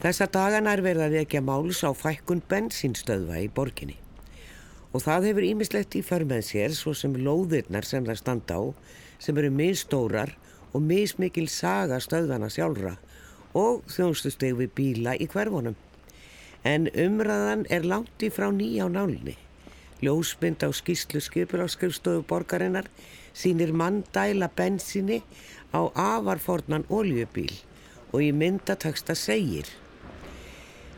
Þessa dagana er verið að vekja máls á fækkun bensinstöðva í borginni og það hefur ímislegt í förmið sér svo sem lóðirnar sem það standa á sem eru misstórar og mismikil saga stöðvana sjálfra og þjónstusteg við bíla í hverfunum. En umræðan er langt í frá nýja á nálni. Ljósmynd á skýslu skipur á skrifstofu borgarinnar sínir mann dæla bensinni á afarfornan oljubíl og í myndataksta segir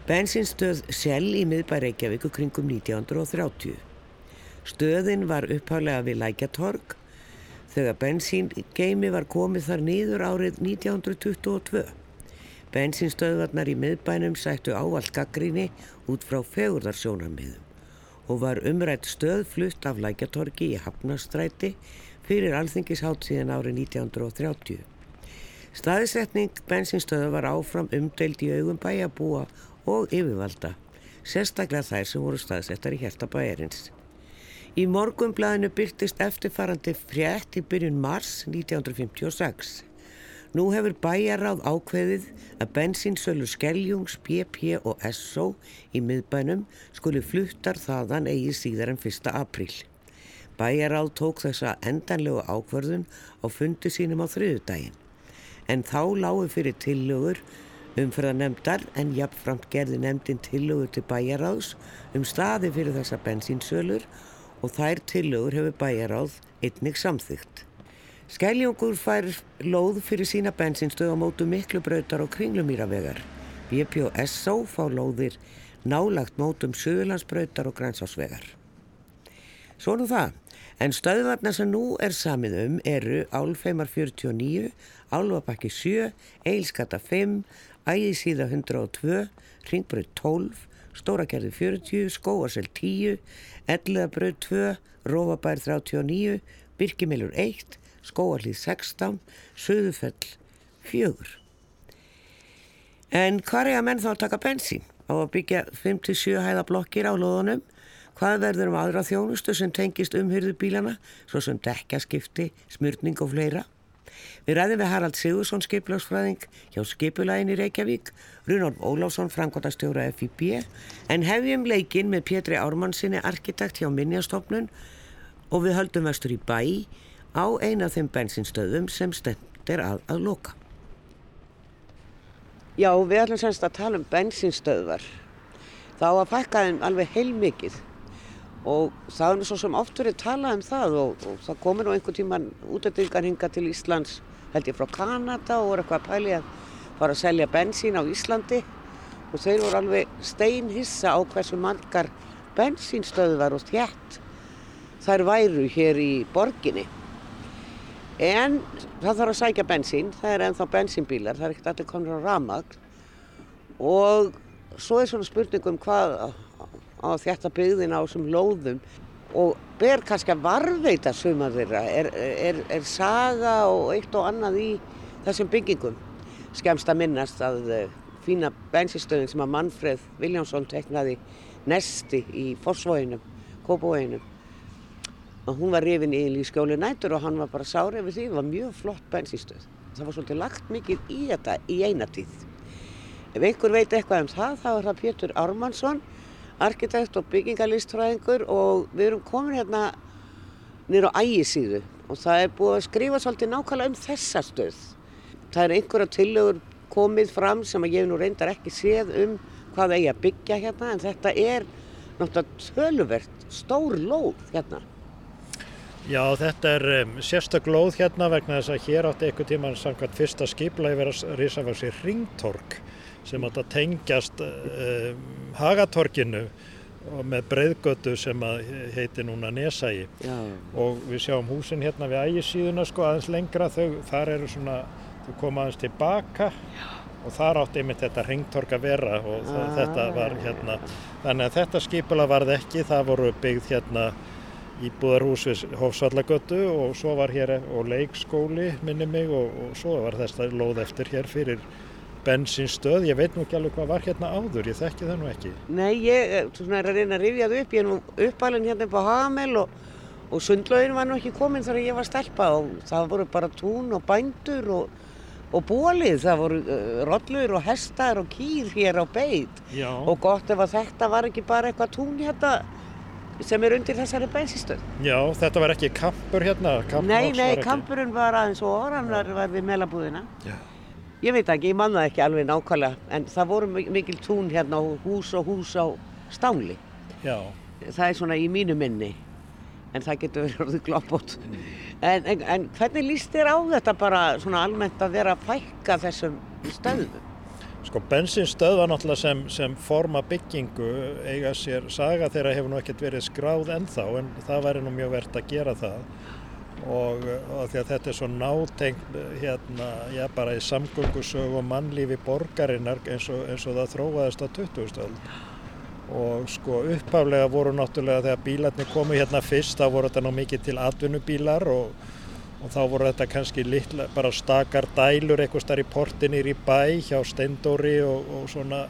Bensinstöð Sjell í miðbæ Reykjavík kringum 1930. Stöðin var upphálega við Lækjatorg þegar bensíngeimi var komið þar nýður árið 1922. Bensinstöðvarnar í miðbænum sættu ávall gaggríni út frá fegurðarsjónarmiðum og var umrætt stöð flutt af Lækjatorgi í Hafnastræti fyrir alþingishátt síðan árið 1930. Staðisetning bensinstöða var áfram umdeild í augum bæjabúa og yfirvalda, sérstaklega þær sem voru staðsettar í Hjertabæjarins. Í morgumblæðinu byrtist eftirfarandi frétt í byrjun mars 1956. Nú hefur bæjaráð ákveðið að bensinsölu Skeljungs, PP og SO í miðbænum skuli fluttar þaðan eigi síðar en 1. apríl. Bæjaráð tók þessa endanlegu ákverðun á fundi sínum á þriðudaginn. En þá lágu fyrir tillögur umfyrðanemdar en jafnframt gerði nefndin tillögur til bæjaráðs um staði fyrir þessa bensínsölur og þær tillögur hefur bæjaráð einnig samþygt. Skæljóngur fær lóð fyrir sína bensínstöð á mótu miklu brautar og kringlumýravegar. BP og SO fá lóðir nálagt mótum söðurlandsbrautar og grænsásvegar. Svo nú það, en stöðvarnar sem nú er samið um eru Álfeimar 49, Álvabakki 7, Eilskata 5, Ægisíða 102, Ringbröð 12, Stórakerði 40, Skóarsel 10, Elliðabröð 2, Rófabær 39, Birkimilur 1, Skóarlið 16, Suðufell 4. En hvað er að menn þá að taka bensín? Á að byggja 5-7 hæða blokkir á loðunum? Hvað verður um aðra þjónustu sem tengist umhyrðu bílana, svo sem dekkaskipti, smurning og fleira? Við ræðum við Harald Sigursson skiplagsfræðing hjá skipulægin í Reykjavík, Runolf Óláfsson framkvæmtastjóra FIB en hefjum leikin með Pétri Ármannsinni arkitekt hjá Minjastofnun og við höldum vestur í bæ á eina af þeim bensinstöðum sem stendir að að loka. Já, við ætlum semst að tala um bensinstöðvar. Þá að fækka þeim alveg heilmikið og það er nú svo sem oft verið talað um það og, og það komir nú einhver tíman útendingar hinga til Íslands held ég frá Kanada og voru eitthvað að pæli að fara að selja bensín á Íslandi. Og þeir voru alveg steinhissa á hversu margar bensínstöðvar og þjætt þær væru hér í borginni. En það þarf að sækja bensín það er ennþá bensínbílar, það er ekkert allir komur á ramag og svo er svona spurningum hvað á þetta byggðin á þessum lóðum og ber kannski að varveita sumar þeirra, er, er, er saga og eitt og annað í þessum byggingum. Skemst að minnast að uh, fína bensinstöðin sem að Manfred Viljánsson teknaði nesti í Forsvóinum, Kópavóinum og hún var rifin í skjóli nætur og hann var bara sárið við því, það var mjög flott bensinstöð. Það var svolítið lagt mikið í þetta í eina tíð. Ef einhver veit eitthvað um það, þá er það Pétur Ármannsson arkitekt og byggingalistfræðingur og við erum komin hérna nýra á ægisíðu og það er búið að skrifa svolítið nákvæmlega um þessa stöð. Það er einhverja tillögur komið fram sem að ég nú reyndar ekki séð um hvað eigi að byggja hérna en þetta er náttúrulega töluvert stór lóð hérna. Já, þetta er um, sérstak lóð hérna vegna þess að hér átti einhver tíman samkvæmt fyrsta skipla yfir að rýsa var sér ringtork sem átt að tengjast uh, Hagatorkinu og með breyðgötu sem heiti núna Nesægi og við sjáum húsin hérna við ægisíðuna sko aðeins lengra. Þau, þar eru svona, þau koma aðeins tilbaka Já. og þar átti einmitt þetta ringtork að vera og það, ah. þetta var hérna, þannig að þetta skipula varð ekki, það voru byggð hérna íbúðarhús við Hófsvallagötu og svo var hér og leikskóli minni mig og, og svo var þetta lóð eftir hér fyrir bensinstöð, ég veit nú ekki alveg hvað var hérna áður, ég þekki það nú ekki. Nei, ég er að reyna að rifja það upp, ég er nú uppalinn hérna upp á Hamel og, og sundlaugin var nú ekki komin þar að ég var stelpa og það voru bara tún og bændur og og bólið, það voru uh, rollur og hestar og kýr hér á beit Já. og gott ef að þetta var ekki bara eitthvað tún hérna sem er undir þessari bensinstöð. Já, þetta var ekki kampur hérna? Kamp Nei, nei, kampurinn var aðeins og hann var, var við melabúðina. Já. Ég veit ekki, ég man það ekki alveg nákvæmlega, en það voru mi- mikil tún hérna og hús og hús á stáli. Já, Það er svona í mínu minni, en það getur verið orðið gloppót. En, en, en hvernig líst þér á þetta bara svona almennt að vera að fækka þessum stöðum? sko bensinstöð var náttúrulega sem, sem forma byggingu eiga sér saga þeirra hefur nú ekkert verið skráð ennþá en það væri nú mjög verðt að gera það og, og því að þetta er svo nátengt hérna, já bara í samgöngusögu og mannlífi borgarinnar eins og, eins og það þróaðist á 2000-öld og sko upphaflega voru náttúrulega þegar bílarnir komu hérna fyrst þá voru þetta nú mikið til atvinnubílar og, og þá voru þetta kannski litla, bara stakar dælur eitthvað starf í portinir í bæ hjá Steindóri og, svona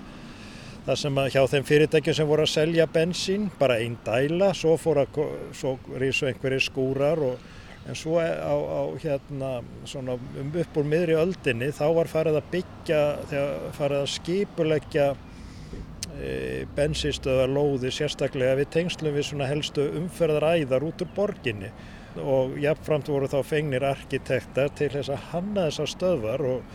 það sem að hjá þeim fyrirtækjum sem voru að selja bensín, bara einn dæla, svo svo rísu einhverjir skúrar og en svo á, á hérna svona um upp úr miðri öldinni þá var farið að byggja, þegar farið að skipuleggja e, bensinstöðar lóði sérstaklega við tengslum við svona helstu umferðaræðar út úr borginni. Og jafnframt voru þá fengnir arkitektar til þess að hanna þessar stöðvar og,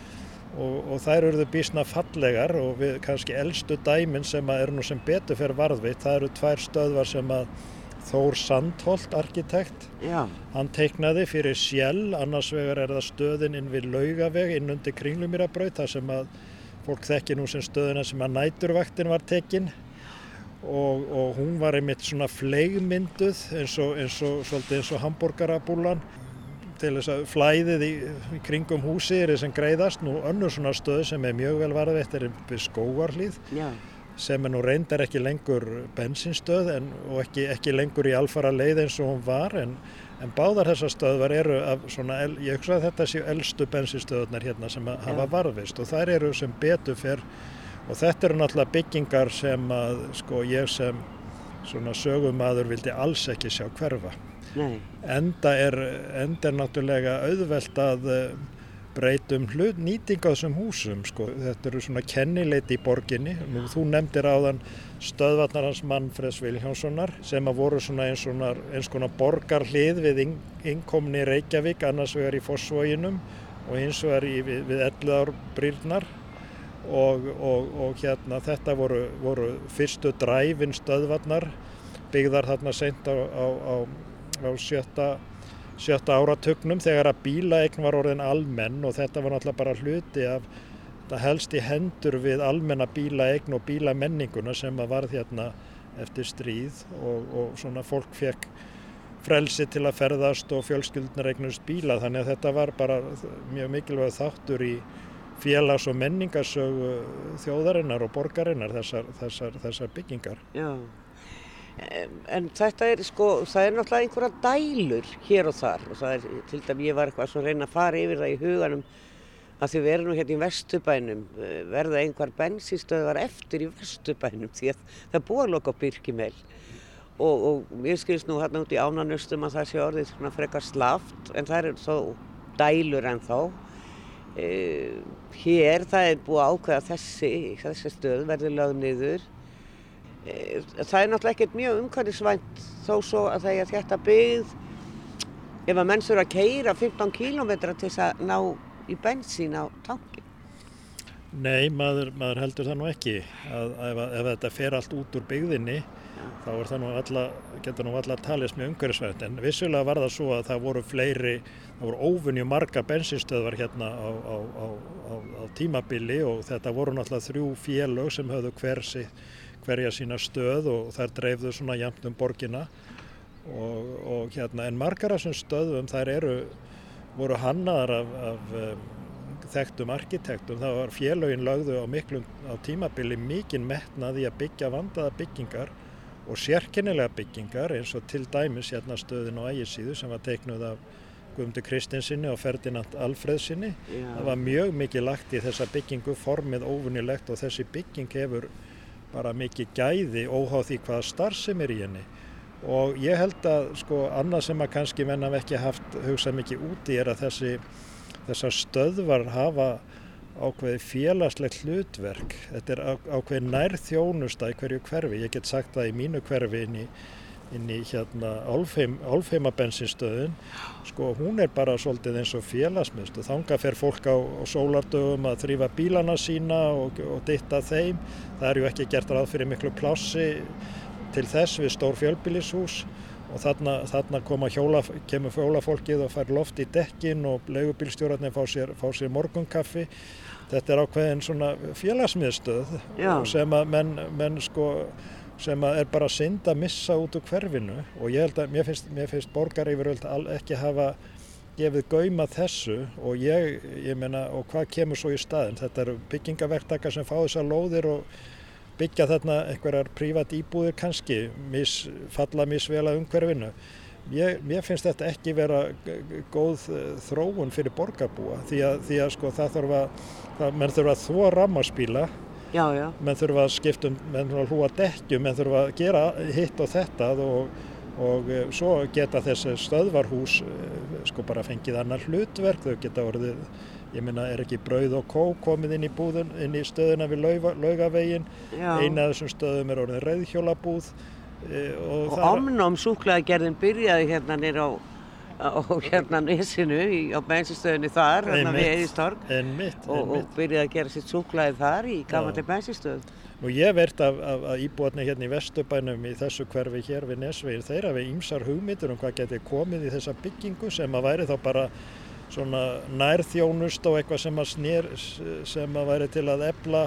og, og þær eruðu bísna fallegar og við kannski eldstu dæmin sem að eru nú sem betur fyrir varðveitt, það eru tvær stöðvar sem að Þór Sandholt arkitekt. Já, Hann teiknaði fyrir Sjell, annars vegar er það stöðin inn við Laugaveg inn undir Kringlumýrabraut þar sem að fólk þekki nú sem stöðina sem að næturvaktin var tekin. Og, og hún var einmitt svona fleigmynduð eins og, eins og, svolítið eins og hambúrgarabúlan til þess að flæðið í, í kringum húsi er þess að greiðast. Nú önnur svona stöð sem er mjög vel varðveitt er við skóarlíð já, sem er nú reyndar ekki lengur bensinstöð en, og ekki, ekki lengur í alfara leið eins og hún var en, en báðar þessar stöðvar eru af svona, ég hugsa að þetta séu elstu bensinstöðunar hérna sem að hafa varðvist og þær eru sem betur fyrr og þetta eru náttúrulega byggingar sem að sko ég sem svona sögumadur vildi alls ekki sjá hverfa. nei, Enda er, enda er náttúrulega auðvelt að eh, breyta um hlut nýting á þessum húsum sko. Þetta eru svona kennileiti í borginni. Nú, þú nefndir áðan stöðvarnar hans Manfreds Vilhjánssonar sem að voru svona eins, svona, eins konar borgarhlið við inn, innkomni Reykjavík annars vegar í Fossvoginum og eins vegar í, við, við Elluðárbrýrnar og, og, og hérna þetta voru, voru fyrstu dræfin stöðvarnar byggðar þarna seint á, á, á, á sjötta, sjötta áratugnum þegar að bílaeign var orðin almenn og þetta var náttúrulega bara hluti af það helst í hendur við almenna bílaeign og bílamenninguna sem að varð hérna eftir stríð og, og svona fólk fekk frelsi til að ferðast og fjölskyldnar eignust bíla þannig að þetta var bara mjög mikilvæg þáttur í félags- og menningarsögu þjóðarinnar og borgarinnar þessar, þessar, þessar byggingar. já. En þetta er sko, það er náttúrulega einhverja dælur hér og þar og það er til dæmi ég var eitthvað svona reyna að fara yfir það í huganum að því við erum nú hérna í Vesturbænum eh, verða einhver bensinstöðvar eftir í Vesturbænum því að það búið að loka á Birkimel. Og, og ég skilst nú hérna út í ánanustum að það sé orðið svona frekar slaft en það eru þó dælur en þá Uh, hér það er búið ákveða þessi, þessi stöð verður lögð niður það er náttúrulega ekkert mjög umhverfisvænt þó svo að það er að þetta byggð. Ef að menn þurfa að keira 15 km til þess að ná í bensín á tanki. Nei, maður, maður heldur það nú ekki að, að ef, ef þetta fer allt út úr byggðinni þá er það nú alla, getur nú alla talist mjög umhverfisvænt. En vissulega var það svo að það voru fleiri, það voru ófunni marga bensinstöðvar hérna á, á, á, á, tímabili og þetta voru náttúrulega þrjú félög sem höfðu hver, sitt- hverja sína stöð og þær dreifðu svona jæmt um borgina. Og, og hérna en margar af þessum stöðum þær eru, voru hannaðar af, af um, þekktum arkitektum, það var félögin lögðu á miklum á tímabili mikinn metnað í að byggja vandaða byggingar og sérkennilega byggingar eins og til dæmis hérna stöðin á ægisíðu sem var teiknuð af Guðmundur Kristinsinni og Ferdinand Alfredsinni. Það var mjög mikið lagt í þessa byggingu, formið óvinnilegt og þessi bygging hefur bara mikið gæði óháð því hvaða starfsem er í henni. Og ég held að sko annað sem að kannski menn hafa ekki haft hugsað mikið úti er að þessi þessar stöðvar hafa ákveði félagslegt hlutverk. Þetta er ákveði nær þjónusta í hverju hverfi. Ég get sagt það í mínu hverfi inn í, inn í hérna álfheim, álfheima bensinstöðun. Sko hún er bara svolítið eins og félagsmyndstöð. Þanga fer fólk á, á sólardögum að þrýfa bílana sína og, og ditta þeim. Það er ju ekki gert ráð fyrir miklu plássi til þess við stór fjölbílishús og þarna, þarna hjóla, kemur hjólafólkið og fær loft í dekkin og leigubílstjórarnir fá sér, fá sér morgunkaffi þetta er ákveðin svona félagsmiðstöð sem að menn, menn sko sem er bara synd að missa út úr hverfinu. Og ég held að mér finnst, finnst borgar yfirvöld ekki hafa gefið gauma þessu. Og ég, ég meina og hvað kemur svo í staðin þetta eru byggingaverktaka sem fá þessar lóðir og byggja þarna einhverjar prívat íbúðir kannski, mis, falla misvel að umhverfinu. Ég, mér finnst þetta ekki vera góð eh, þróun fyrir borgarbúa. Því að, því að sko það þurfa, það, menn þurfa að þvó rammarspíla, menn þurfa að skiptum, menn þurfa að hlúa dekkjum, menn þurfa að gera hitt og þetta og, og eh, svo geta þessi stöðvarhús eh, sko bara fengið annar hlutverk, þau geta orðið ég minna er ekki brauð og kó komið inn í búðun, inn í stöðuna við laugavegin, eina af þessum stöðum er orðin reyðhjólabúð e, og, og omnám súklaðagerðin byrjaði hérna nýra á, á hérna nýsinu á bensinstöðunni þar, hérna við Eðistorg og, og byrjaði að gera sitt súklaði þar í gamanlega bensinstöð Nú ég verðt af, af, af íbúarni hérna í Vestubænum í þessu hverfi hér við Nesvegin, þeirra við ýmsar hugmyndur um hvað geti komið í þessa byggingu sem að væri þá bara svona nærþjónust og eitthvað sem að snýr sem að væri til að ebla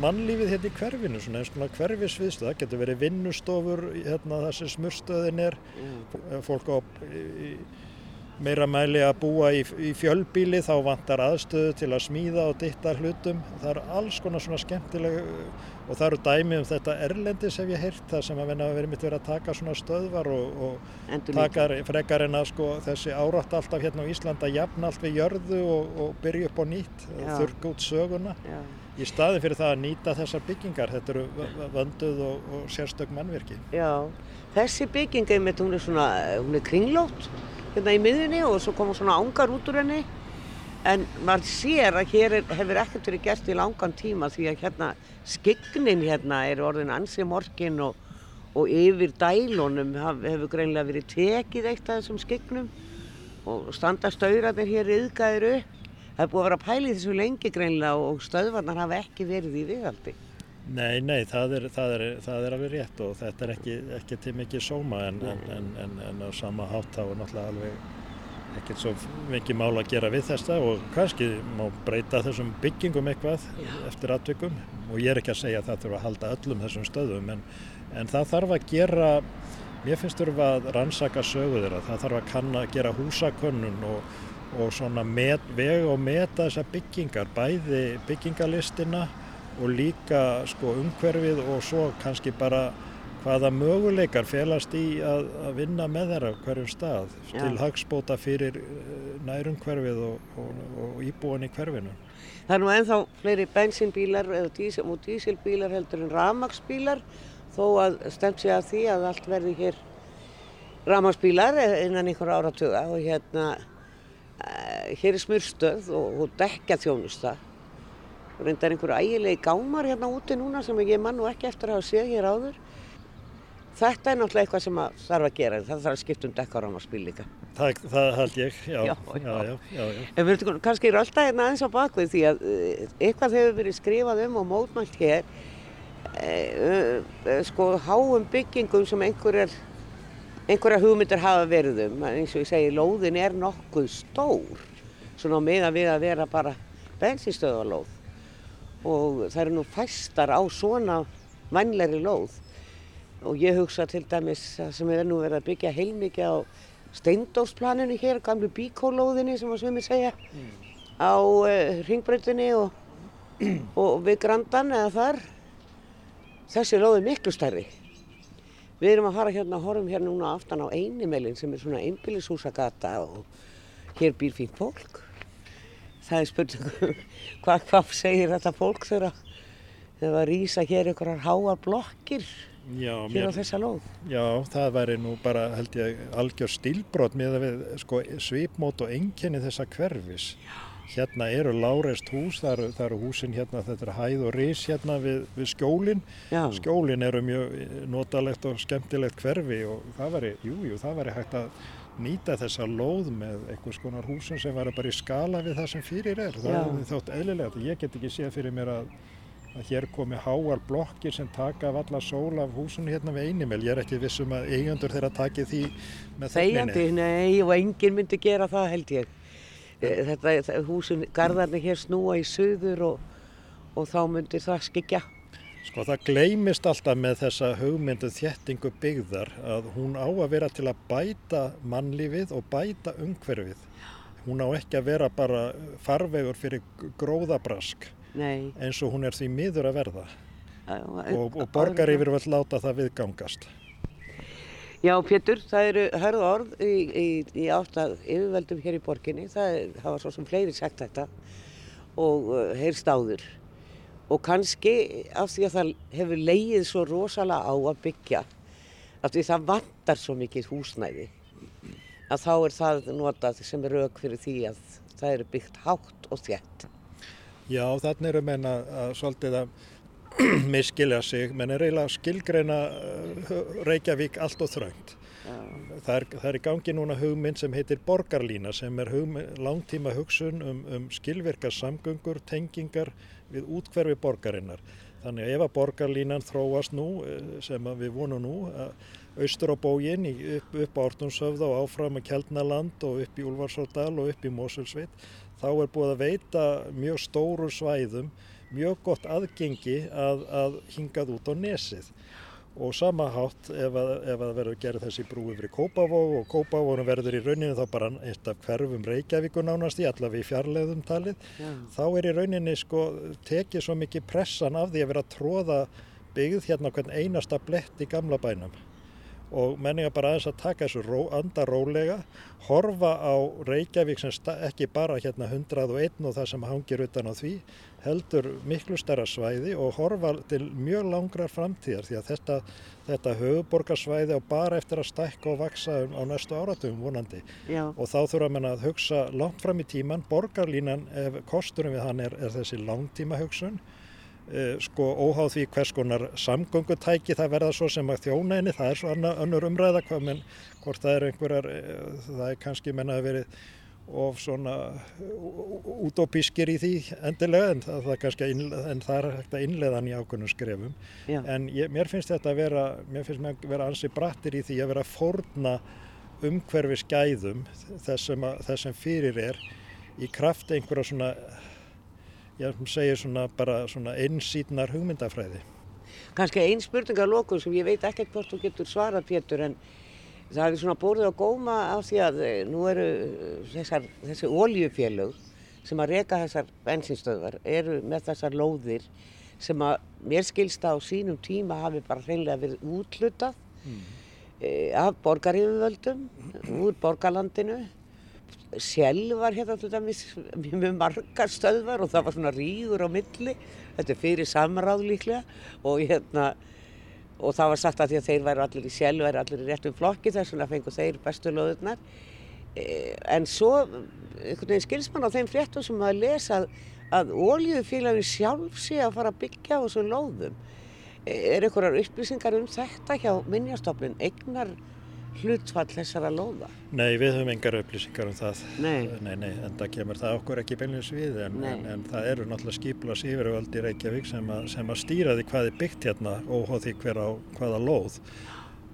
mannlífið hérna í hverfinu svona eins og hverfisviðstöð, það getur verið vinnustofur hérna þar sem smurstöðin er. Mm. fólk á meira mæli að búa í, í fjölbíli þá vantar aðstöðu til að smíða og ditta hlutum. Það er alls konar svona skemmtileg og það eru dæmi um þetta erlendis hef ég heyrt það sem að vera mitt verið að taka svona stöðvar og, og taka frekar en að sko þessi árátt alltaf hérna á Íslanda jafn allt við jörðu og, og byrja upp á nýtt þurrk út söguna. Já. Í staði fyrir það að nýta þessar byggingar. Þetta eru vönduð og, og sérstök mannverki Já, þessi bygginga hún er svona, hún er kringlót hérna í miðunni og svo koma svona ángar út úr henni. En maður sér að hér er, hefur ekkert verið gert í langan tíma því að hérna skignin hérna er orðin ansi morgin og, og yfir dælunum hefur greinlega verið tekið eitt af þessum skignum og standa stauðræðir hér yðgæðir upp. Það er búið að vera pælið þessu lengi greinlega og stöðvarnar hafa ekki verið í viðhaldi. Nei, nei, það er, það er, það er alveg rétt og þetta er ekki, ekki til mikið sóma en, en, en, en á sama hátt þá er náttúrulega alveg ekkert svo mikið mál að gera við þesta og kannski má breyta þessum byggingum eitthvað Já. eftir atvikum og ég er ekki að segja að það þurfa að halda öllum þessum stöðum en, en það þarf að gera, mér finnst þurfa að rannsaka sögu þeirra, það þarf að kanna, gera húsakönnun og, og svona met, veg og meta þessar byggingar, bæði byggingalistina og líka sko umhverfið og svo kannski bara hvaða möguleikar felast í að, að vinna með þeirra hverjum stað Já. til hagspóta fyrir eh, nærum hverfið og, og, og íbúan í hverfinu. Það er nú enþá fleiri bensinbílar dísil, og dísilbílar heldur en ramagsbílar þó að stemt sig að því að allt verði hér ramagsbílar innan einhver áratuga og hérna hér er smurrstöð og, og dekja þjónusta og reyndar einhverju ægilegi gámar hérna úti núna sem ég mann og ekki eftir að hafa séð hér áður. Þetta er náttúrulega eitthvað sem þarf að gera, það þarf að skipta um dekkarum að spila líka. Það, það held ég, já. já, já, já, já en við veitum, kannski eru alltaf hérna aðeins á bakvið því að eh, eitthvað hefur verið skrifað um og mótmælt hér, e, e, sko háum byggingum sem einhverjar, einhverjar hugmyndir hafa verið um, eins og ég segi, lóðin er nokkuð stór, svona meða við að vera bara bensinstöðalóð og það eru nú fæstar á svona vannleiri lóð. Og ég hugsa til dæmis sem er nú verið að byggja heilmikið á steindósplaninu hér, gamlu bíkólóðinni sem að svömi segja mm. á uh, eh, ringbreytinni og, og við grandan eða þar. Þessi lóð er miklu stærri við erum að fara hérna, horfum hérna núna aftan á einimelin sem er svona einbílishúsagata og hér býr fín fólk það er spurning hvað hva segir þetta fólk þegar það rýsa hér einhverjar háar blokkir Já, hér mér, á þessa lóð? já, það væri nú bara held ég algjör stílbrot með að við sko svipmót og enginni þessa hverfis. Hérna eru láreist hús, það eru, það eru húsin hérna, þetta er hæð og ris hérna við, við skjólinn. Já, Skjólin eru mjög notalegt og skemmtilegt hverfi og það væri, jú, jú, það væri hægt að nýta þessa lóð með einhvers konar húsum sem væri bara í skala við það sem fyrir er. Það Já. er þótt eðlilegt. Ég get ekki séð fyrir mér að, að hér komi háar blokkir sem taka af alla sól af húsinu hérna við einimel. Ég er ekki vissum að eigendur þeirra taki því með þegjandi, nei, og enginn myndi gera það held ég. Eh, Þetta, þetta húsin, gardarnir hér snúa í suður og, og þá myndi það skikja. Sko það gleymist alltaf með þessa hugmyndu þjettingu byggðar að hún á að vera til að bæta mannlífið og bæta umhverfið. Hún á ekki að vera bara farvegur fyrir gróðabrask Nei. eins og hún er því miður að verða og, og borgar yfir vel láta það viðgangast. Já, Pétur, það eru hörð orð í, í, í átt að yfirveldum hér í borginni. Það, er, það var svo sem fleiri sagt þetta og uh, heyrst áður. Og kannski af því að það hefur leið svo rosalega á að byggja, af því það vantar svo mikið húsnæði, að þá er það notað sem er rauk fyrir því að það eru byggt hátt og þjætt. Já, þannig eru menn að, að svolítið að miskilja sig, menn er eiginlega skilgreina uh, Reykjavík allt og þröngt. Það er, það er í gangi núna hugmynd sem heitir borgarlína sem er hugmynd, langtíma hugsun um, um skilvirkar samgöngur, tengingar við útkverfi borgarinnar. Þannig að ef að borgarlínan þróast nú, eh, sem við vonum nú, að austur á bógin upp, upp á Ortunshöfða og áfram að Kjeldnaland og upp í Úlfarsárdal og upp í Mosulsveit, þá er búið að veita mjög stóru svæðum mjög gott aðgengi að, að hingað út á nesið og sama hátt ef að, ef að verður gerð þessi brú yfir í Kópavóg og Kópavógum verður í rauninu þá bara eitt af hverfum Reykjavíkur nánast í allavega í fjarlæðum talið Já. þá er í rauninni sko tekið svo mikið pressan af því að vera að tróða byggð hérna hvern einasta blett í gamla bænum og menninga bara aðeins að taka þessu ró, anda rólega, horfa á Reykjavík sem ekki bara hérna 101 og það sem hangir utan á því, heldur miklu stærra svæði og horfa til mjög langrar framtíðar því að þetta, þetta höfuborgarsvæði á bara eftir að stækka og vaksa um, á næstu áratugum vonandi. Já, og þá þurfa menn að hugsa langt fram í tíman, borgarlínan ef kosturum við hann er, er þessi langtíma hugsun sko óháð því hvers konar samgöngutæki það verða svo sem að þjóna henni, það er svo anna, önnur umræða hvað menn, hvort það er einhverjar, eh, það er kannski menna að verið of svona útópískir í því endilega en það, það, er kannski en það er hægt að innleiða hann í ákveðnum skrefum. Já, en ég, mér finnst þetta að vera, mér finnst mér að vera ansi brattir í því að vera fórna umhverfi skæðum þess sem, að, þess sem fyrir er í kraft einhverja svona, ég segir svona bara svona einsýtnar hugmyndafræði. kannski ein spurning að lokum sem ég veit ekkert hvort þú getur svarað Pétur en það er svona bórið á góma af því að eh, nú eru eh, þessar, þessi oljufélög sem að reka þessar bensinstöðvar eru með þessar lóðir sem að mér skilst á sínum tíma hafi bara hreinlega verið útlutað mm. af borgarífuvöldum úr borgarlandinu Sjálf var hérna til dæmis með margar stöðvar og það var svona rígur á milli, þetta er fyrir samráð líklega og hérna og það var sagt að því að þeir væri allir í sjálf, væri allir í réttum flokki þess vegna fengu þeir bestu löðurnar. E, en svo, einhvern veginn skilst mann á þeim fréttum sem maður lesa að, oljufélagin sjálf sé að fara að byggja á þessum lóðum. E, er einhverjar upplýsingar um þetta hjá minnjastofnun, eignar hlutfall þessara lóða? Nei, við höfum engar upplýsingar um það. Nei. Nei, nei, en það kemur það okkur ekki beinleins við en, en, en það eru náttúrulega skiplas yfirvöld í Reykjavík sem, að- sem að stýra því hvað er byggt hérna óháð því hver á hvaða lóð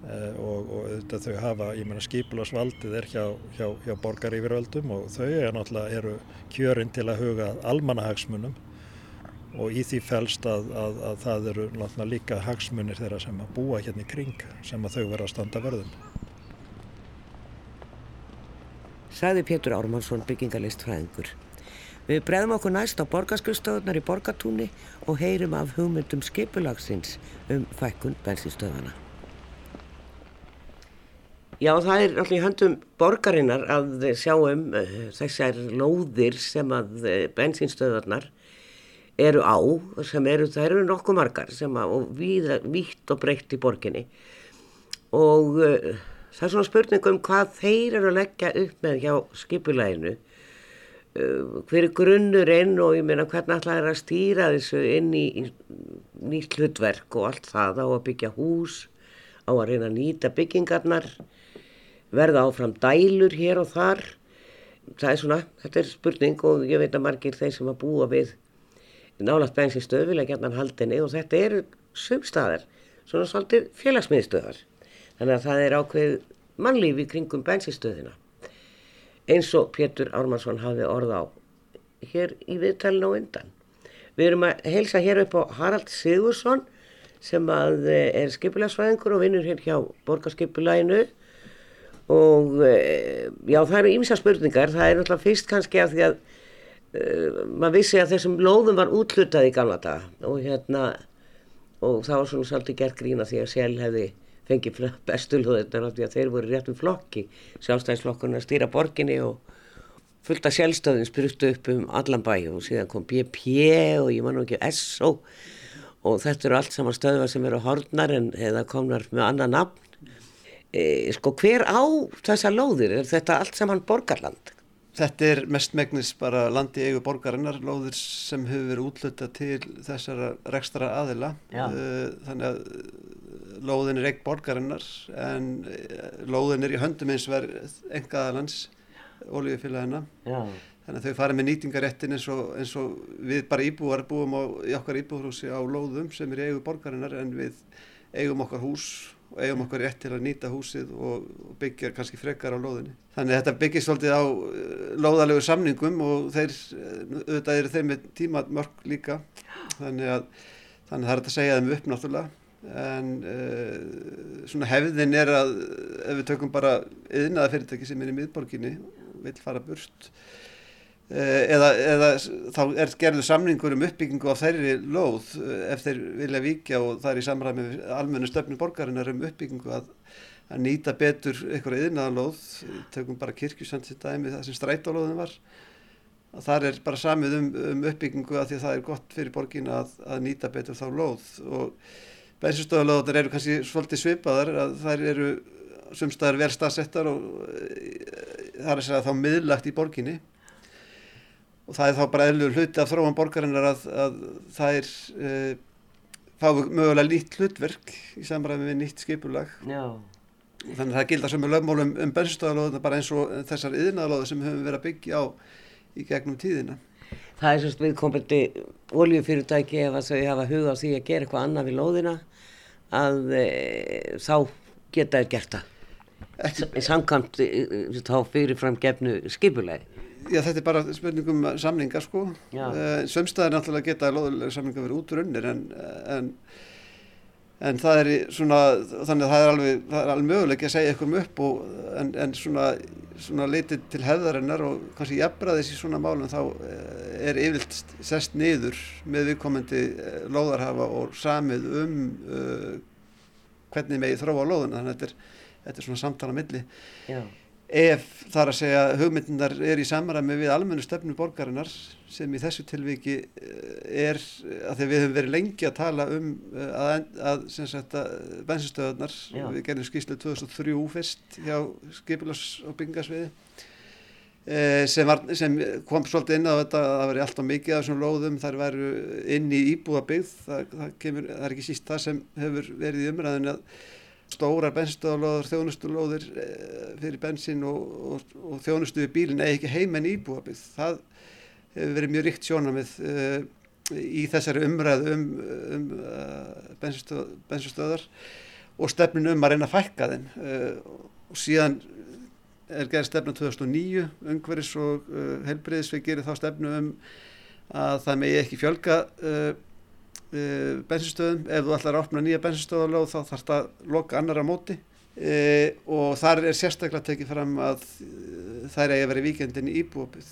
eh, og, og auðvitað þau hafa, ég meina skiplasvaldið er hjá, hjá, hjá borgar yfirvöldum og þau er náttúrulega eru kjörin til að huga almannahagsmunum og í því felst að, að, að það eru náttúrulega líka hagsmunir þeirra sem að búa hérna í kring sem að þau vera að standa vörðum. Saði Pétur Ármannsson byggingalist fræðingur. Við bregðum okkur næst á borgarskustöðunar í Borgatúni og heyrum af hugmyndum skipulagsins um fækkun bensinstöðana. Já, það er allir höndum borgarinnar að sjá um uh, þessar lóðir sem að uh, bensinstöðarnar eru á, sem eru, það eru nokkuð margar sem að, vítt og breytt í borginni og uh, það er svona spurning um hvað þeir eru að leggja upp með hjá skipulæginu uh, hver er grunnurinn og ég meina hvernig alltaf er að stýra þessu inn í, í nýtt hlutverk og allt það? Á að byggja hús á að reyna að nýta byggingarnar verða áfram dælur hér og þar? Það er svona, þetta er spurning og ég veit að margir þeir sem að búa við nálagt bensinstöð vilja gætna haldinni og þetta eru sumstaðar, svona svolítið félagsmiðstöðar. Þannig að það er ákveð mannlífi kringum bensinstöðina. Eins og Pétur Ármannsson hafði orð á hér í viðtælinu og undan. Við erum að helsa hér upp á Harald Sigursson sem eh, er skipilagsfæðingur og vinnur hér hjá borgarskipilæginu og eh, já það eru ímsa spurningar, það er náttúrulega fyrst kannski að því að uh, maður vissi að þessum lóðum var útlutað í gamla daga og hérna og það var svona svolítið gert grína því að Sjæl hefði fengið bestu lóðunar því að þeir voru réttum flokki sjálfstæðisflokkurinn að stýra borginni og fullt af sjálfstöðin spyrstu upp um allan bæ og síðan kom BP og ég man ekki SO og þetta eru allt saman stöðvar sem eru hornar en eða komnar með annan nafn e, sko hver á þessa lóðir er þetta allt saman borgarland? Þetta er mest megnis bara landi eigu borgarinnar, lóðir sem hefur verið útluta til þessara rekstra aðila. Já. Eh, þannig að lóðin er eign borgarinnar en eh, lóðin er í höndum eins verð engaðalans, ólífið Þannig að þau farið með nýtingaréttin eins og, eins og við bara íbúar búum á, í okkar íbúðhúsi á lóðum sem er eigu borgarinnar en við eigum okkar hús og eigum okkar rétt til að nýta húsið og byggja kannski frekar á lóðinni. Þannig að þetta byggist svolítið á eh, lóðalegu samningum og þeir, eh, auðvitað eru þeir með tímamörk líka, þannig að, þannig að það er að segja þeim upp náttúrulega. En uh, svona hefðin er að ef við tökum bara yðnaða fyrirtæki sem er í miðborginni vil fara burt Eh, eða, eða þá er gerðu samningur um uppbyggingu á þeirri lóð eh, ef þeir vilja vikja og það er í samræmi almennu stöfnum borgarinnar um uppbyggingu að, að nýta betur einhverja yðnaðalóð, tökum bara kirkjusand til dæmi það sem strætálóðin var að það er bara samið um, um uppbyggingu að því að það er gott fyrir borgin að, að nýta betur þá lóð. Og bensinstöðalóðar eru kannski svolítið svipaðar að þær eru sumstaðar vel staðsettar og eh, það er að segja þá miðlagt í borginni. Og það er þá bara eðlur hluti af þróan borgarinnar að, að það er uh, eh, fáið mögulega nýtt hlutverk í samræmi við nýtt skipulag. Já. þannig að það gildar sem er lögmálum um bensinstöðalóðuna bara eins og þessar yðnaðalóðu sem höfum verið að byggja á í gegnum tíðina Það er svolítið viðkomandi oljufyrirtæki ef þau hafa huga á því að gera eitthvað annað við lóðina að e, þá geta þær gert það. Samkvæmt e, þá fyrirfram gefnu skipulegi Já, þetta er bara spurningum samningar sko. Uh, Sömstaðir náttúrulega geta samningar verið útrunnir en, en, en það er svona, þannig að það er alveg, það er alveg möguleik að segja eitthvað um upp og, en, en svona, svona litið til hefðarinnar og kannski jafnbraðis í svona málum þá eh, er yfirlt sest niður með viðkomandi eh, lóðarhafa og samið um uh, hvernig megið þróa lóðuna þannig að þetta er, þetta er svona samtala milli. Já ef þar að segja hugmyndunar er í samræmi við almennu stefnu borgarinnar sem í þessu tilviki eh, er að við höfum verið lengi að tala um eh, að, að, að bensinstöðunar, við gerðum skýrslu 2003 fyrst hjá skipilars og byngasviði eh, sem, var, sem kom svolítið inn á þetta að það veri alltaf mikið af svona lóðum þar veru inn í íbúðabigð það, það, kemur, það er ekki síst það sem hefur verið í umræðinu að stórar bensinstöðalóður, þjónustulóðir eh, fyrir bensin og, og, og þjónustu við bílinn eða ekki heimenn íbúabið. Það verið mjög ríkt sjónamið uh, í þessari umræðu um, um uh, bensinstöðar og stefnin um að reyna að fækka þenn. Uh, og síðan er gerð stefna 2009, ungveris og helbriðisveg gerir þá stefnu um að það megi ekki fjölga bensinstöðum ef þú ætlar að opna nýja bensinstöðalög þá þarf það að loka annar á móti og þar er sérstaklega tekið fram að þær eigi að vera víkendin í íbúabið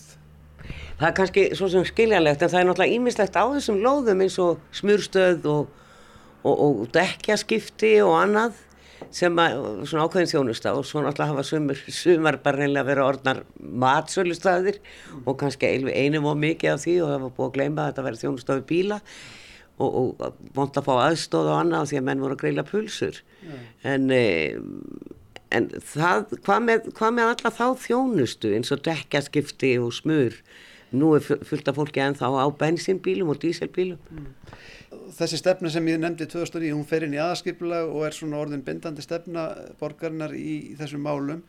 Það er kannski svo sem skiljanlegt en það er náttúrulega ímislegt á þessum lóðum eins og smurstöð og, og, og dekjaskipti og annað sem að, svona ákveðin þjónusta og svo náttúrulega hafa sumur, sumar bara reynilega verið orðnar matsölustæðir mm. og kannski einum og mikið af því og það var búið að gleyma að þetta verið þjónusta við bíla og, og vant að fá aðstóð og annað því að menn voru að greila pulsur mm. en, e, en það, hvað með, hvað með alla þá þjónustu eins og dekkaskipti og smur? Nú er fullt af fólki en þá á bensinbílum og díselbílum mm. Þessi stefna sem ég nefndi 2009, hún fer inn í aðskipulag og er svona orðin bindandi stefna borgarnar í, í þessum málum.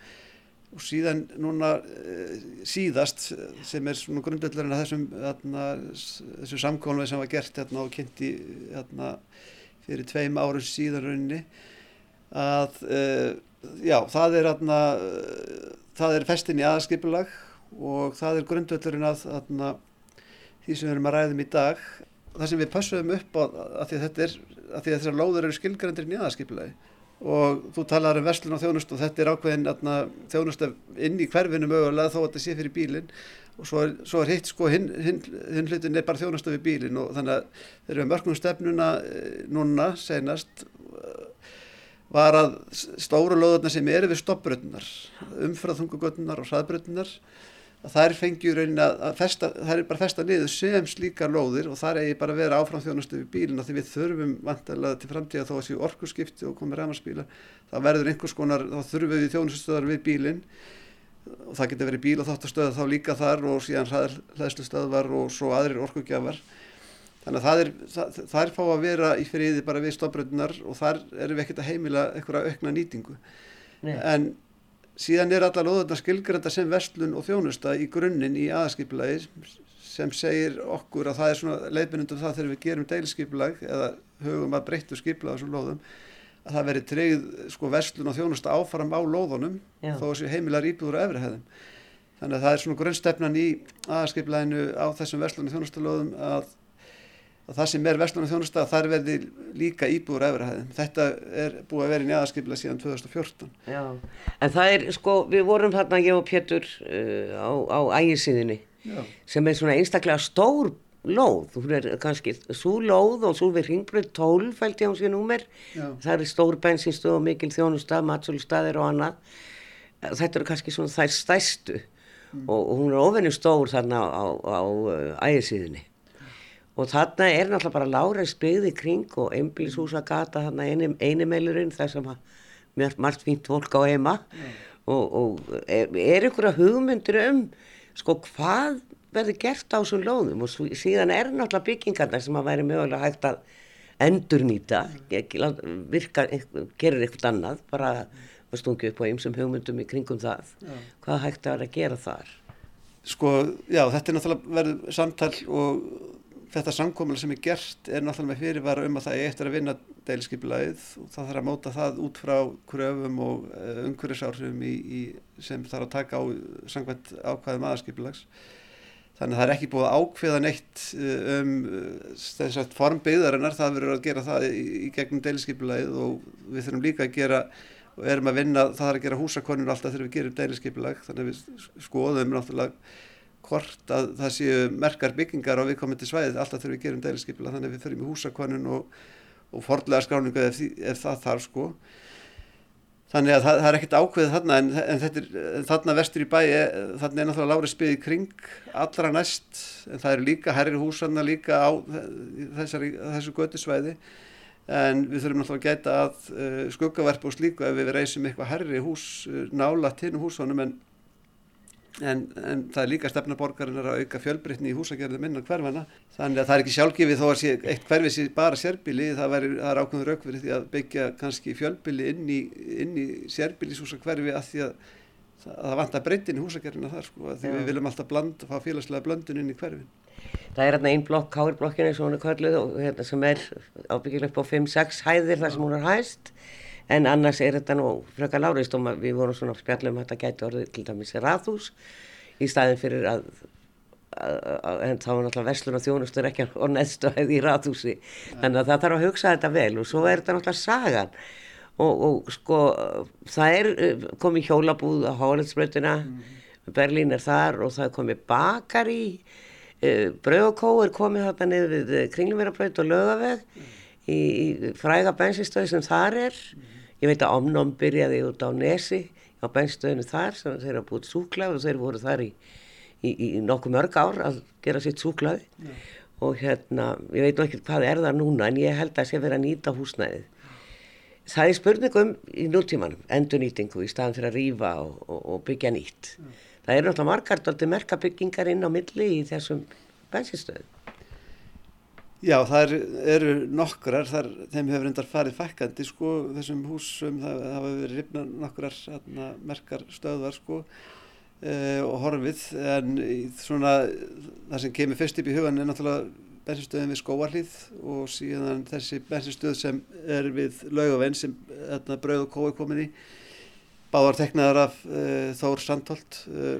Og síðan núna e, síðast sem er svona grundöldarinn að þessum þarna, þessu samkólum sem var gert hérna, og kynnti hérna, fyrir tveim árum síðan rauninni að e, já, það er hérna, það er festin í aðskipulag og það er grundöldarinn að því sem við erum að ræðum í dag. Það sem við passuðum upp á að því að þetta er að því að þessar lóður eru skilgrandir nýjaðarskipilagi og þú talar um verslun og þjónust og þetta er ákveðin atna, þjónust inn í hverfinu mögulega þó að þetta sé fyrir bílinn. Og svo er, svo er hitt sko hinn hin, hin hlutin er bara þjónust við bílinn og þannig að þegar við mörgum stefnuna eh, núna senast eh, var að stóru lóðurna sem eru við stoppbröðunar umfraðhungugötunar og hraðbröðunar að er fengjur raunin að festa, það er bara festa niður sem slíkar lóðir og það er bara að vera áfram þjónustu við bílina því við þurfum vantilega til framtíða þó að séu orkurskipti og komið ræmarsbíla það verður einhvers konar, þá þurfum við þjónustustöðar við bílin og það getur verið bíl og þáttastöða þá líka þar og síðan hlæðslustöðvar og svo aðrir orkugjafar þannig að það er, það, það er fá að vera í friði bara við stofbröðunar og þar erum við ekkert að heimila eitthvað aukna nýtingu Nei. en Síðan er alla loðurna skilgrenda sem vestlun og þjónusta í grunninn í aðskipulagi sem segir okkur að það er svona leifinundum það þegar við gerum deilskipulag eða hugum að breyttu skipulag þessum loðum að það veri treyð sko vestlun og þjónusta áfram á loðunum Já. þó þessi heimilar íbúður og efrihæðum. Þannig að það er svona grunnstefnan í aðskipulaginu á þessum vestlun og þjónusta loðum að að það sem er vestlunum þjónusta þar verði líka íbúður efrahæðin. Þetta er búið að vera í njáðaskipla síðan 2014. Já, en það er sko, við vorum þarna ég og Pétur uh, á, á ægisíðinni sem er svona einstaklega stór lóð, þú er kannski svo lóð og svo við ringbröð 12 fælt ég á síðan númer, það er stór bensinstöð og mikil þjónusta, matsölustæðir og annað. Þetta eru kannski svona þær stæstu mm. og, og hún er ofenni stór þarna á, á, á uh, ægisíðinni og þarna er náttúrulega bara láreis byggði kring og einbílishúsa gata þarna eini, einimeilurinn þar sem mér margt fínt fólk á heima mm. og, og er, er ykkur að hugmyndir um sko hvað verður gert á þessum lóðum og síðan er náttúrulega byggingarna sem að væri mögulega hægt að endurnýta virka, gerir eitthvað annað bara að stungi upp á einsum hugmyndum í kringum það já. hvað hægt að vera að gera þar Sko, já, þetta er náttúrulega verið samtal og þetta samkómulega sem er gert er náttúrulega með fyrirvara um að það er eftir að vinna deilskipilæðið og það þarf að móta það út frá kröfum og uh, umhverfisáhrifum sem þarf að taka á sangvænt ákvæðum aðskipilags. Þannig að það er ekki búið að ákveða neitt eh, um eh, þess að formbyggðarinnar, það verður að gera það í, gegnum deilskipilæðið og við þurfum líka að gera og erum að vinna, það þarf að gera húsakonur alltaf þegar við gerum deilskipilæg, þannig að við skoðum náttúrulega hvort að það séu merkar byggingar á viðkomandi svæðið alltaf þurfum við að gera um dæliskipila þannig að við þurfum í húsakvannun og, og fordlega skráningu ef, ef það þarf sko. Þannig að það, það er ekkert ákveðið þarna en, en er þarna vestur í bæ þarna er náttúrulega lári spið í kring allra næst en það eru líka herri húsanna líka á þessari, þessu götu svæði en við þurfum náttúrulega að gæta að uh, skuggaverf og slíku ef við reysum eitthvað herri hús uh, nála til húsunum en En, en það er líka stefnaborgarinn að auka fjölbreytni í húsagerðum innan hverfana þannig að það er ekki sjálfgefið þó að sé, eitt hverfi sé bara sérbíli það, væri, það er ákveður aukverið því að byggja kannski fjölbíli inn í, í sérbílishúsa hverfi að því að, að það vantar breytin í húsagerðina þar sko, því við viljum alltaf bland, fá félagslega blöndun inn í hverfin. Það er hérna einn blokk, Káirblokkin eins og hún er kvörluð og hérna sem er ábyggileg upp á 5-6 hæðir þar sem hún er hæst en annars er þetta nú fröka lárist og við vorum svona spjallum að þetta gæti orðið til dæmis rathús í staðin fyrir að, að, að en þá er náttúrulega verslun og þjónustur ekki og neðstu að hefði í rathúsi þannig að það þarf að hugsa þetta vel og svo er þetta náttúrulega sagan. Og, og sko það er eh, komið hjólabúð á Hálandsbröðuna mm. Berlín er þar og það er komið bakar í uh, Bröðokó er komið þarna niður við Kringlumverabröð og Lögaveg mm. í, í fræga bensinstöði sem þar er. Mm Ég veit að Omnum byrjaði út á Nesi, á benstöðinu þar, sem þeir hafa búið súklað og þeir voru þar í, í, í nokkuð mörg ár að gera sitt súklaði. Já. Og hérna, ég veit nú ekki hvað er það núna, en ég held að það sé verið að nýta húsnæðið. Það er spurningum í nútímanum, endurnýtingu í staðan fyrir að rýfa og, og, og byggja nýtt. Já. Það eru náttúrulega margar aldrei merkabyggingar inn á milli í þessum bensinstöðum. Já, það eru nokkrar, þar, þeim hefur endar farið fækkandi sko, þessum húsum, það hafa verið rifna nokkrar hérna, merkar stöðvar sko e, og horfið, en svona það sem kemur fyrst upp í hugan er náttúrulega bensinstöðin við skóarlið og síðan þessi bensinstöð sem er við laugavenn sem hérna, brauð og kói komin í, báðar teknaðar af e, Þór Sandholt e,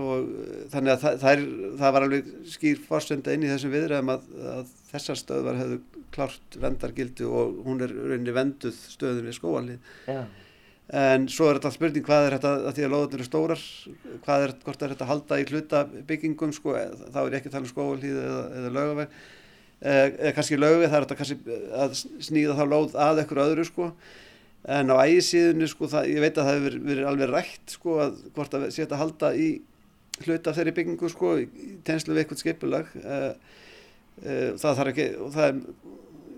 og þannig að það, það, er, það var alveg skýr fórsönda inn í þessum viðræðum að, að þessar stöðvar hefðu klárt vendargildu og hún er rauninni venduð stöðun við skóalið ja. en svo er þetta spurning hvað er þetta að því að loðunir eru stórar hvað er, hvort er þetta að halda í hluta byggingum sko, þá er ekki að tala um skóalið eða, eða lögaveg eða kannski lögaveg það er þetta kannski að sníða þá lóð að ekkur öðru sko en á ægisíðunni sko það, ég veit að það hefur verið alveg rætt sko að hvort að setja að halda í hluta þeirri byggingu sko tenslu við eitthvað skipulag uh, uh, það þarf ekki það er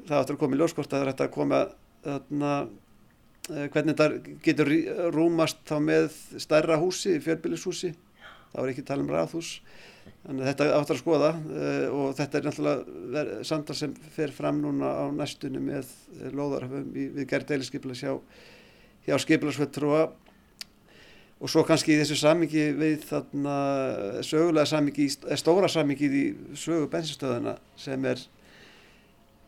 það áttur að koma í ljóskort að það hægt að koma þarna uh, hvernig þetta getur rúmast þá með stærra húsi, fjölbílishúsi þá er ekki tala um ráðhús þannig að þetta áttur að skoða og þetta er náttúrulega samtal sem fer fram núna á næstunni með loðarhafum við gerð deiliskeipla hjá, hjá skeiplarsvettrúa og svo kannski í þessu samingi við þarna sögulega samingi, stóra samingi í sögu bensinstöðuna sem er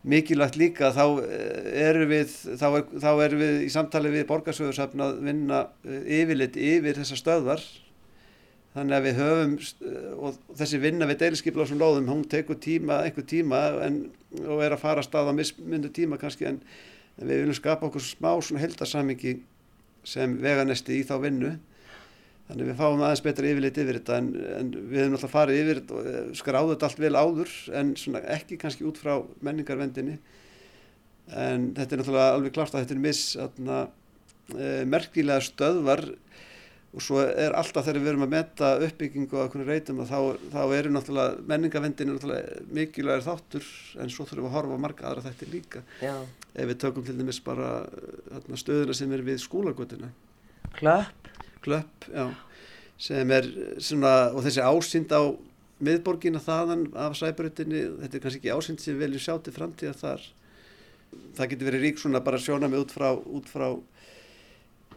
mikilvægt líka þá eh, erum við, er, erum við í samtali við borgarsögursafn að vinna eh, yfirleitt yfir þessar stöðvar. Þannig að við höfum eh, og þessi vinna við þessum lóðum hún tekur tíma, einhver tíma en, og er að fara að staða mismundu tíma kannski en, en við viljum skapa okkur smá heldarsamingi sem veganesti í þá vinnu Þannig við fáum aðeins betra yfirleitt yfir þetta en, en við hefum alltaf farið yfir og eh, skráðum þetta allt vel áður en ekki kannski út frá menningarvendinni. En þetta er náttúrulega alveg klart að þetta er miss atna, e, merkilega stöðvar og svo er alltaf þegar við erum að metta uppbyggingu á einhvern reytum og þá, þá eru náttúrulega menningarvendinni náttúrulega mikilvægir þáttur en svo þurfum við að horfa marga aðra þetta líka. Já. Ef við tökum til dæmis bara atna, stöðuna sem er við skólagötuna. Klöpp klöpp já, sem er svona og þessi ásýnd á miðborgina þaðan af sæbrutinni þetta er kannski ekki ásýnd sem við viljum sjá til framtíða þar. Það getur verið rík svona bara sjóna með út frá, út frá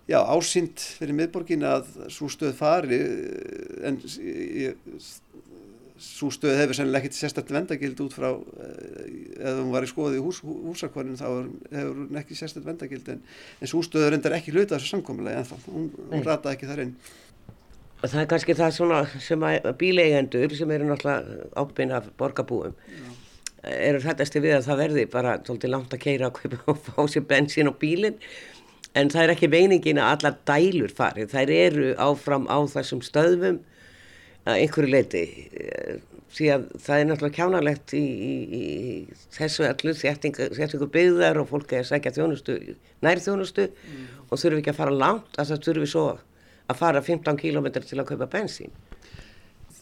já, ásýnd fyrir miðborgina að svo stöð fari en ég svo stöð hefur sennilega ekkert sérstaklega vendagild út frá eh, ef hún var í skoði í hús, húsakvarnin þá hefur hún ekki sérstaklega vendagild en, en svo stöð reyndar ekki hluta þessu samkominnlega en þá, hún, hún rata ekki þar inn. Og það er kannski það svona sem að bíleigendur sem eru náttúrulega ábyrgin af borgarbúum eru hrættasti við að það verði bara svolítið langt að keira og fá sér bensín á bílinn. En það er ekki meiningin að allar dælur farið, þær eru áfram á þessum stöðum að einhverju leiti því að það er náttúrulega kjánalegt í, í, í þessu allu þéttingu byggðar og fólk er að segja þjónustu, nær þjónustu mm. og þurfum ekki að fara langt að það þurfum við svo að fara 15 km til að kaupa bensín.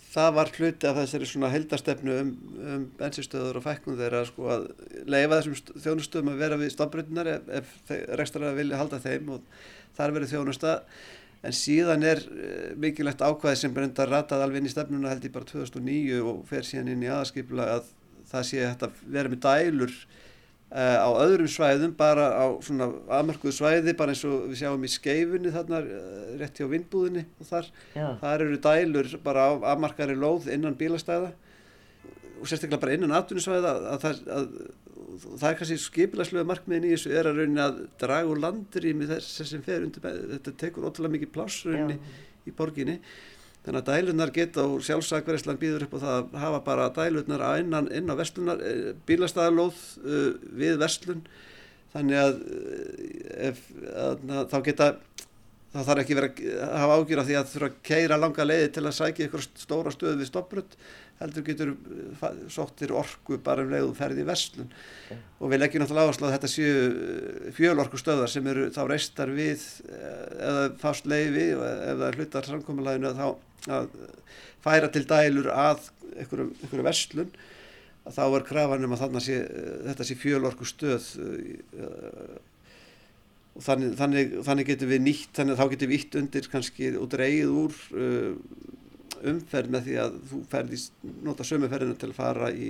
Það var hluti af þessari svona heldastefnu um, um bensinstöður og fækkun þeirra sko að leifa þessum þjónustum að vera við stafbrunnar ef, ef rekstra vilja halda þeim og þar verið þjónusta en síðan er uh, mikilvægt ákvæði sem brenda ratað alveg inn í stefnuna held ég bara 2009 og fer síðan inn í aðskipla að það sé að vera með dælur uh, á öðrum svæðum bara á svona aðmarkuðu svæði bara eins og við sjáum í skeifunni þarna uh, rétt hjá vinnbúðinni og þar, Já. þar eru dælur bara á aðmarkari lóð innan bílastæða og sérstaklega bara innan atvinnusvæða að, að, að, það er kannski skipilagslega markmiðin í þessu er að raunin að draga úr landrými þess sem fer undir með þetta tekur ótrúlega mikið pláss rauninni í borginni. Þannig að dælunar geta og sjálfsagverðislan býður upp á það að hafa bara dælunar innan, inn á vestlunar eh, bílastæðalóð uh, við vestlun þannig að, eh, ef, að þá geta það þarf ekki verið að hafa ágjur af því að þurfa að keira langa leiði til að sækja ykkur stóra stöðu við stopprödd heldur getur sóttir orku bara um leiðu ferði í vestlun okay. og við leggjum náttúrulega áherslu að þetta séu fjölorku stöðar sem eru þá reistar við eða fast leiði er hlutar samkominnlæginu að þá að færa til dælur að ykkur vestlun að þá er krafanum að sé, þetta sé fjölorku stöð og þannig, þannig, þannig getur við nýtt, þannig að þá getur við ítt undir kannski og dreigið úr uh, umferð með því að þú ferðist nota sömuferðina til að fara í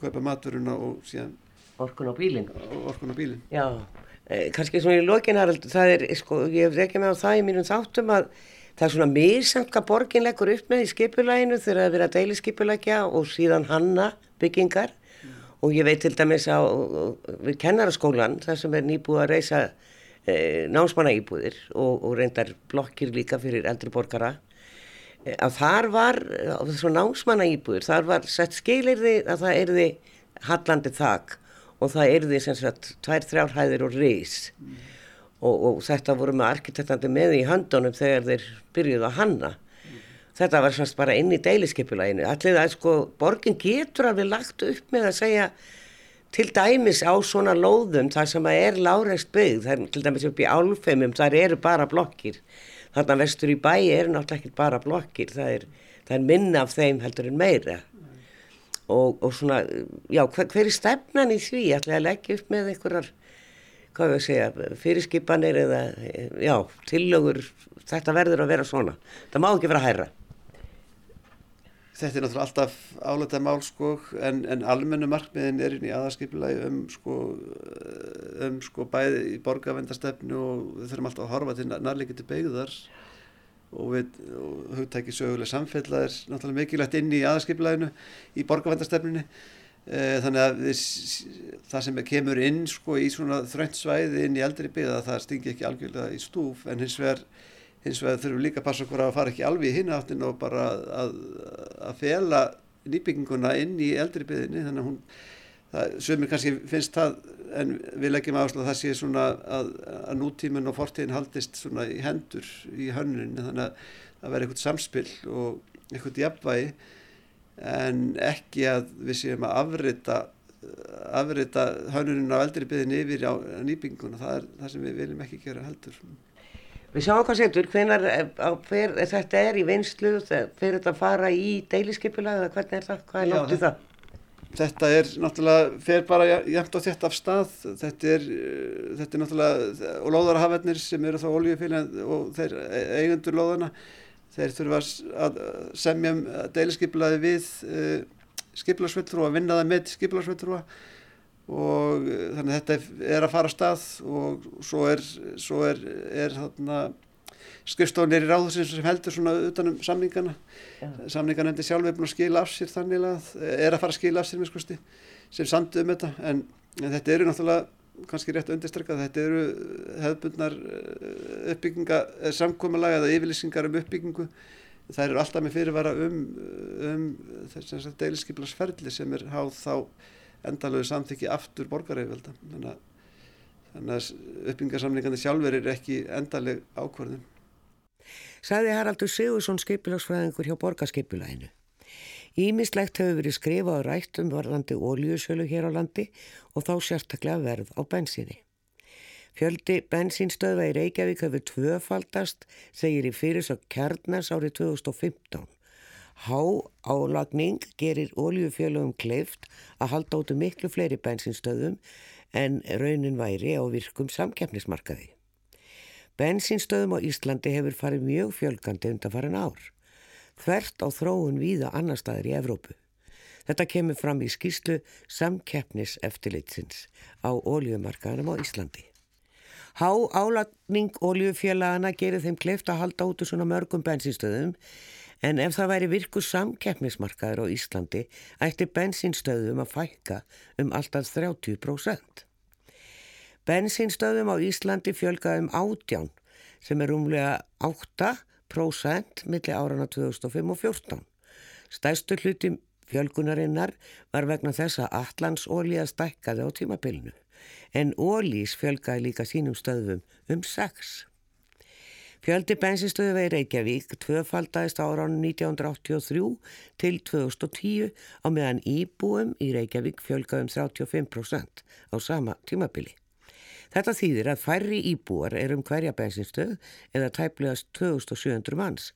kaupa maturuna og síðan orkun á bílinn. Orkun á bílinn. Já, eh, kannski svona í lokin Harald, það er, sko, ég hef ekki með á það í mínum þáttum að það er svona misamt hvað borgin leggur upp með í skipulæginu þegar það er að deili skipulækja og síðan hanna byggingar. Mm. og ég veit til dæmis á við kennaraskólan, það sem er nýbúið að reysa e, námsmannaýbúðir og, og reyndar blokkir líka fyrir eldri borgara að þar var á þessu námsmannaýbúðir þar var sett skilirði að það erði hallandi þak og það erði sem sagt tvær þrjárhæðir og reys mm. og, og þetta voru með arkitektandi með í handunum þegar þeir byrjuði að hanna mm. þetta var semst bara inn í deiliskeipulaginu allir að sko borgin getur alveg lagt upp með að segja til dæmis á svona lóðum þar sem að er láreist byggð, það er til dæmis upp í álfeimum, þar eru bara blokkir þarna vestur í bæi eru náttúrulega ekki bara blokkir, það er, það er minna af þeim heldur en meira. Og, og svona, já, hver, hver er stefnan í því, ætlaði að leggja upp með einhverjar, hvað við segja fyrirskipanir eða, já tillögur, þetta verður að vera svona. Það má ekki vera að hæra Þetta er náttúrulega alltaf áletað mál sko en, en almennu markmiðin er inn í aðarskipilagi um sko, um sko bæði í borgarvendastefnu og við þurfum alltaf að horfa til nærleikindi beigðar og við hugtækið söguleg samfella er náttúrulega mikilvægt inn í aðarskipilaginu í borgarvendastefnunni eh, þannig að við, það sem kemur inn sko í svona þröndsvæði inn í eldri beigða það stingi ekki algjörlega í stúf en hins vegar hins vegar þurfum líka að passa okkur að fara ekki alveg í hinaftin og bara að, að fela nýbygginguna inn í eldri byðinni þannig að hún, það, sömur kannski finnst það en við leggjum áherslu að það sé svona að, að nútíminn og fortíðin haldist svona í hendur í hönnunni þannig að það verði eitthvað samspil og eitthvað jafnvægi en ekki að við séum að afrita afrita hönnuninn á eldri byðinni yfir á nýbygginguna. Það er það sem við viljum ekki gera heldur Við sjáum hvað setur, hvenar fer, þetta er í vinslu, fer þetta að fara í deiliskeipula eða hvernig er það, hvað er náttúrulega það? Þetta er náttúrulega, fer bara jæmt og þett af stað, þetta er, eh, þetta er náttúrulega, og lóðarhafennir sem eru þá oljufélagin og þeir eigendur lóðana, þeir þurfa að semja um deiliskeipulaði við uh, eh, skipilarsveitrúa, vinna það með skipilarsveitrúa og eh, þannig að þetta er að fara að stað og svo er, svo er, er skrifstofunir í ráðhúsins sem heldur svona utanum samningana. Ja. samningana endur sjálf er búin að skila af sér þannig að er að fara að skila af sér miskusti, sem sandu um þetta. En, en þetta eru náttúrulega kannski rétt að undirstrekka þetta eru hefðbundnar eh, uppbygginga eh, samkvæmulega eða yfirlýsingar um uppbyggingu. Það eru alltaf með fyrirvara um, um þess að deiliskyplarsferðli sem er háð þá endalögu samþykki aftur borgarægvelda þannig að, að uppbyggingarsamlingandi sjálfur er ekki endaleg ákvörðun. Saði Haraldur Sigursson skipilagsfræðingur hjá borgarskipilæginu Ímislegt hefur verið skrifað á rættum varðandi óljusölu hér á landi og þá sérstaklega verð á bensinni. Fjöldi bensínstöða í Reykjavík hefur tvöfaldast, segir í fyrir svo kjarnas árið 2015 Há álagning gerir oljufjölugum kleift að halda áttu miklu fleiri bensinstöðum en raunin væri á virkum samkeppnismarkaði. Bensinstöðum á Íslandi hefur farið mjög fjölgandi undan farin ár, þvert á þróun víða annar staðir í Evrópu. Þetta kemur fram í skýslu samkeppniseftilitsins á oljumarkaðanum á Íslandi. Há álagning oljufjölagana gerir þeim kleift að halda áttu svona mörgum bensinstöðum En ef það væri virku samkeppnismarkaður á Íslandi ætti bensinstöðum að fækka um alltaf 30%. Bensinstöðum á Íslandi fjölgaði um átján sem er umlega 8% millir árana 2005 og 2014. Stærstu hluti fjölgunarinnar var vegna þess að allansólíða stækkaði á tímapilnu en ólís fjölgaði líka sínum stöðum um 6%. Fjöldi bensinstöðu í Reykjavík tvöfaldæðist ára ánum 1983 til 2010 á meðan íbúum í Reykjavík fjölgaðum 35% á sama tímabili. Þetta þýðir að færri íbúar er um hverja bensinstöð eða tæplegast 2700 manns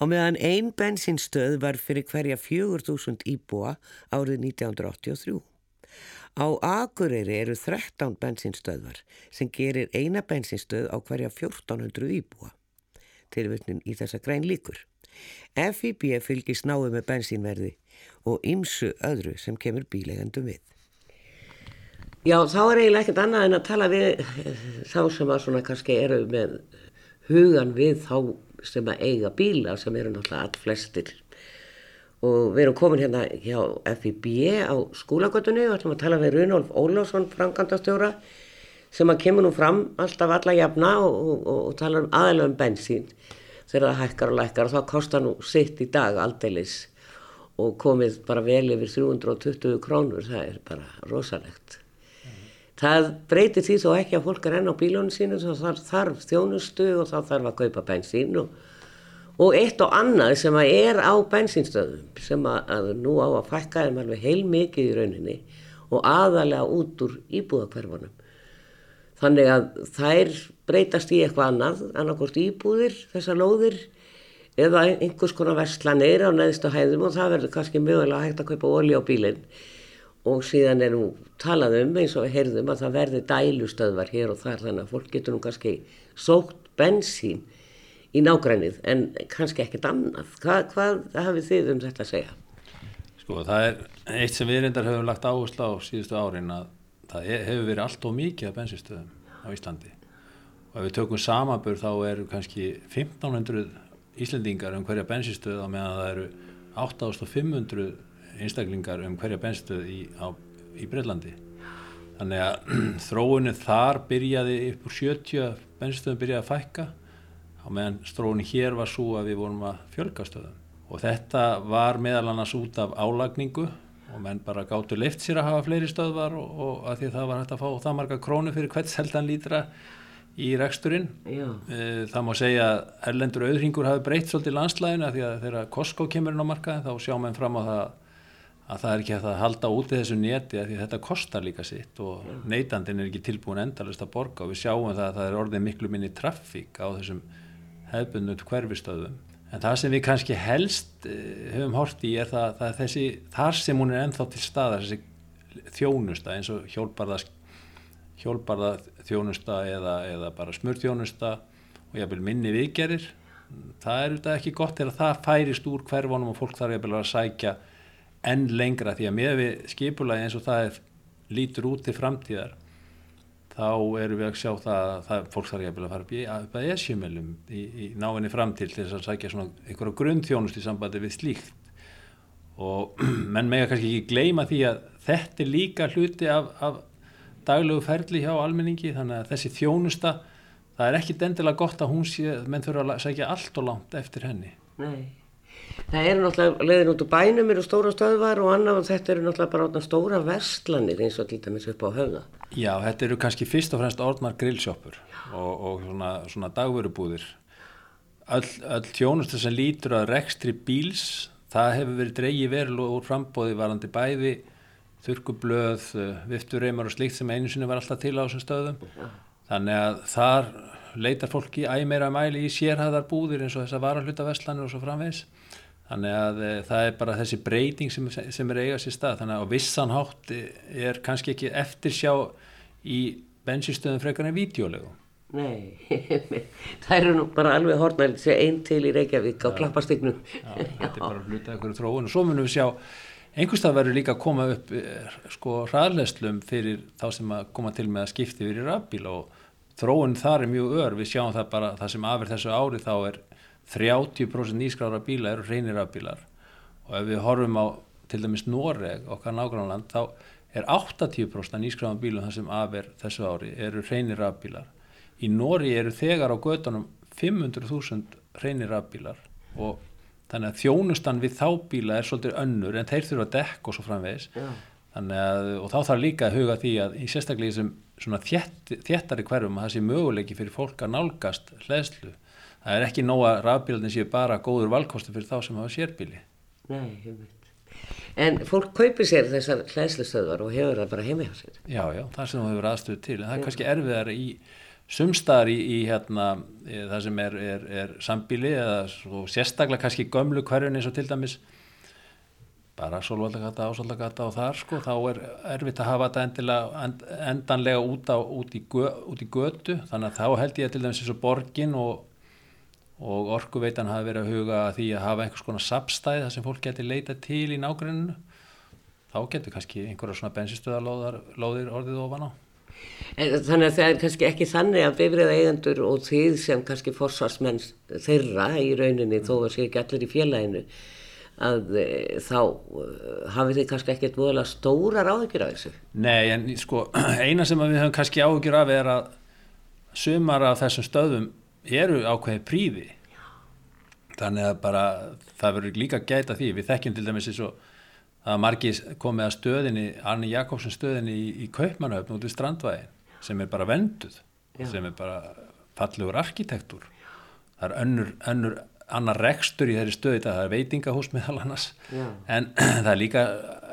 á meðan ein bensinstöð var fyrir hverja 4000 íbúa árið 1983. Á Akureyri eru 13 bensinstöðvar sem gerir eina bensinstöð á hverja 1400 íbúa. Tilvöldnin í þessa græn líkur. FIB fylgir snáðu með bensínverði og ymsu öðru sem kemur bílegandum við. Já, þá er eiginlega ekkert annað en að tala við þá sem að svona kannski eru með hugan við þá sem að eiga bíla sem eru náttúrulega all flestir og við erum komin hérna hjá FIB á skólagötunni og ætlum að tala við Runolf Ólásson, frangandastjóra sem að kemur nú fram alltaf alla jafna og, og, og, og tala um aðeins um bensín þegar það hækkar og lækkar og það kostar nú sitt í dag aldeilis og komið bara vel yfir 320 krónur, það er bara rosalegt Það breytir því þó ekki að fólk er enn á bílónu sínu þá þarf, þarf þjónustu og þá þarf að kaupa bensín og, og eitt og annað sem að er á bensínstöðum sem að, nú á að fækka þeim alveg heil mikið í rauninni og aðalega út úr íbúðakverfunum. Þannig að þær breytast í eitthvað annað, annarkort íbúðir, þessar lóðir eða einhvers konar verslanir á neðstu hæðum og það verður kannski mögulega hægt að kaupa olí á bílinn og síðan er nú talað um eins og heyrðum að það verði dælustöðvar hér og þar þannig að fólk getur nú kannski sókt bensín í nágrænið en kannski ekkert annað. Hva, hvað hafið þið um þetta að segja? Sko það er eitt sem við reyndar höfum lagt áherslu á síðustu árin að það hefur verið allt og mikið af bensinstöðum á Íslandi. Og ef við tökum samanbur þá eru kannski 1500 Íslandingar um hverja bensinstöð á meðan það eru 8500 einstaklingar um hverja benstuð í, í Breitlandi þannig að þróunin þar byrjaði upp úr 70 benstuðum byrjaði að fækka á meðan þróunin hér var svo að við vorum að fjölgastöðum og þetta var meðal annars út af álagningu og menn bara gáttu leift sér að hafa fleiri stöðvar og, og að því það var hægt að fá það marga krónu fyrir hvert seldan lítra í reksturinn. Eh, það má segja að erlendur auðringur hafi breytt svolítið landslæðinu að því að þegar Costco kemur inn á markaðin þá sjá menn fram á það að það er ekki að halda út í þessu neti að því að þetta kostar líka sitt og neytandin er ekki tilbúin endalist að borga. Og við sjáum það að það er orðið miklu minni traffík á þessum hefðbundnut hverfistöðum en það sem við kannski helst eh, höfum hort í er það, það er þessi þar sem hún er ennþá til staðar þessi þjónusta eins og hjólparða hjólparða þjónusta eða, eða bara smurþjónusta og jáfnveil minni viðgerir það er auðvitað ekki gott þegar það færist úr hverfunum og fólk þarf jáfnveil að sækja enn lengra því að með við skipulagi eins og það er, lítur út til framtíðar þá erum við að sjá það að það, fólk þarf ekki að fara upp að esjumelum í, í náinni framtíð til þess að sækja svona einhverja grunnþjónust í sambandi við slíkt. Og menn mega kannski ekki gleyma því að þetta er líka hluti af, af daglegu ferli hjá almenningi þannig að þessi þjónusta það er ekki endilega gott að hún sé menn þurfa að sækja allt og langt eftir henni. Nei Það eru náttúrulega leiðin út úr bænum eru stóra stöðvar og annað og þetta eru náttúrulega bara átna stóra verslanir eins og til dæmis upp á höfða. Já, þetta eru kannski fyrst og fremst orðnar grillsjópur og, og svona, svona dagverubúðir. Öll, öll tjónustu sem lítur að rekstri bíls, það hefur verið dreigi verulega úr frambóði varandi bæði, þurkublöð, viftureymar og slikt sem einu sinni var alltaf til á þessum stöðum. Þannig að þar leitar fólki æg meira mæli í sérhæðar búðir eins og þess að vara hlutaverslanir og svo framvegs þannig að e, það er bara þessi breyting sem, sem er eigað sér stað. Þannig að vissanhátt er kannski ekki eftir sjá í bensinstöðum frekar en videolegu Nei, það eru nú bara alveg hornælt sér einn til í Reykjavík á klappastygnum Já, þetta er bara hlutað ykkur þróun. Og svo munum við sjá einhverstað verður líka að koma upp eh, sko hraðleslum fyrir þá sem að koma til með að skipti fyrir rafbíl og þróun þar er mjög ör, við sjáum það bara það sem afir þessu ári þá er 30% nýskrára bíla eru reynir rafbílar og ef við horfum á til dæmis Noreg, okkar nágrannland þá er 80% nýskráðan bílum þar sem afir þessu ári eru reynir rafbílar. Í Noreg eru þegar á gödunum 500.000 reynir rafbílar og þannig að þjónustan við þá bíla er svolítið önnur en þeir þurfa að dekka og svo framvegis. Að, og þá þarf líka að huga því að í sérstaklega þessum þétt, þéttari hverfum að það sé möguleiki fyrir fólk að nálgast hlæðslu það er ekki nóg að rafbílarnir séu bara góður valkostu fyrir þá sem hafa sérbíli. Nei, veit. En fólk kaupir sér þessar hlæslustöðvar og hefur það bara heimi á sér. Já, já, það sem það hefur aðstöðu til. En það er kannski erfiðar í sumstaðar í, í hérna, í, það sem er, er, er sambíli eða svo, sérstaklega kannski gömlu hverjun eins og til dæmis bara Solvallagata, Ásvallagata og þar sko, þá er erfitt að hafa þetta endilega, end, endanlega út, á, út, í gö, út í götu, þannig að þá held ég að til dæmis eins og borgin og, og orkuveitan hafi verið að huga að því að hafa einhvers konar sapstæð þar sem fólk geti leita til í nágruninu þá getur kannski einhverja svona bensinstöðalóðir orðið ofan á. En, þannig að það er kannski ekki þannig að bifriða eigendur og þið sem kannski forsvarsmenn þeirra í rauninni þó að sé ekki allir í félaginu að e, þá e, hafið þið kannski ekkert voðalega stóra ráðugjur af þessu? Nei, en sko eina sem við höfum kannski áhugjur af er að sumar af þessum stöðum eru ákveði príði þannig að bara það verður líka gæta því, við þekkjum til dæmis eins og að margi komið að stöðinni Arni Jakobsen stöðinni í, í Kaupmannhöfn út í Strandvægin sem er bara venduð, Já. sem er bara fallegur arkitektúr það er önnur, önnur annar rekstur í þeirri stöði það er veitingahús meðal annars. Já. en það er líka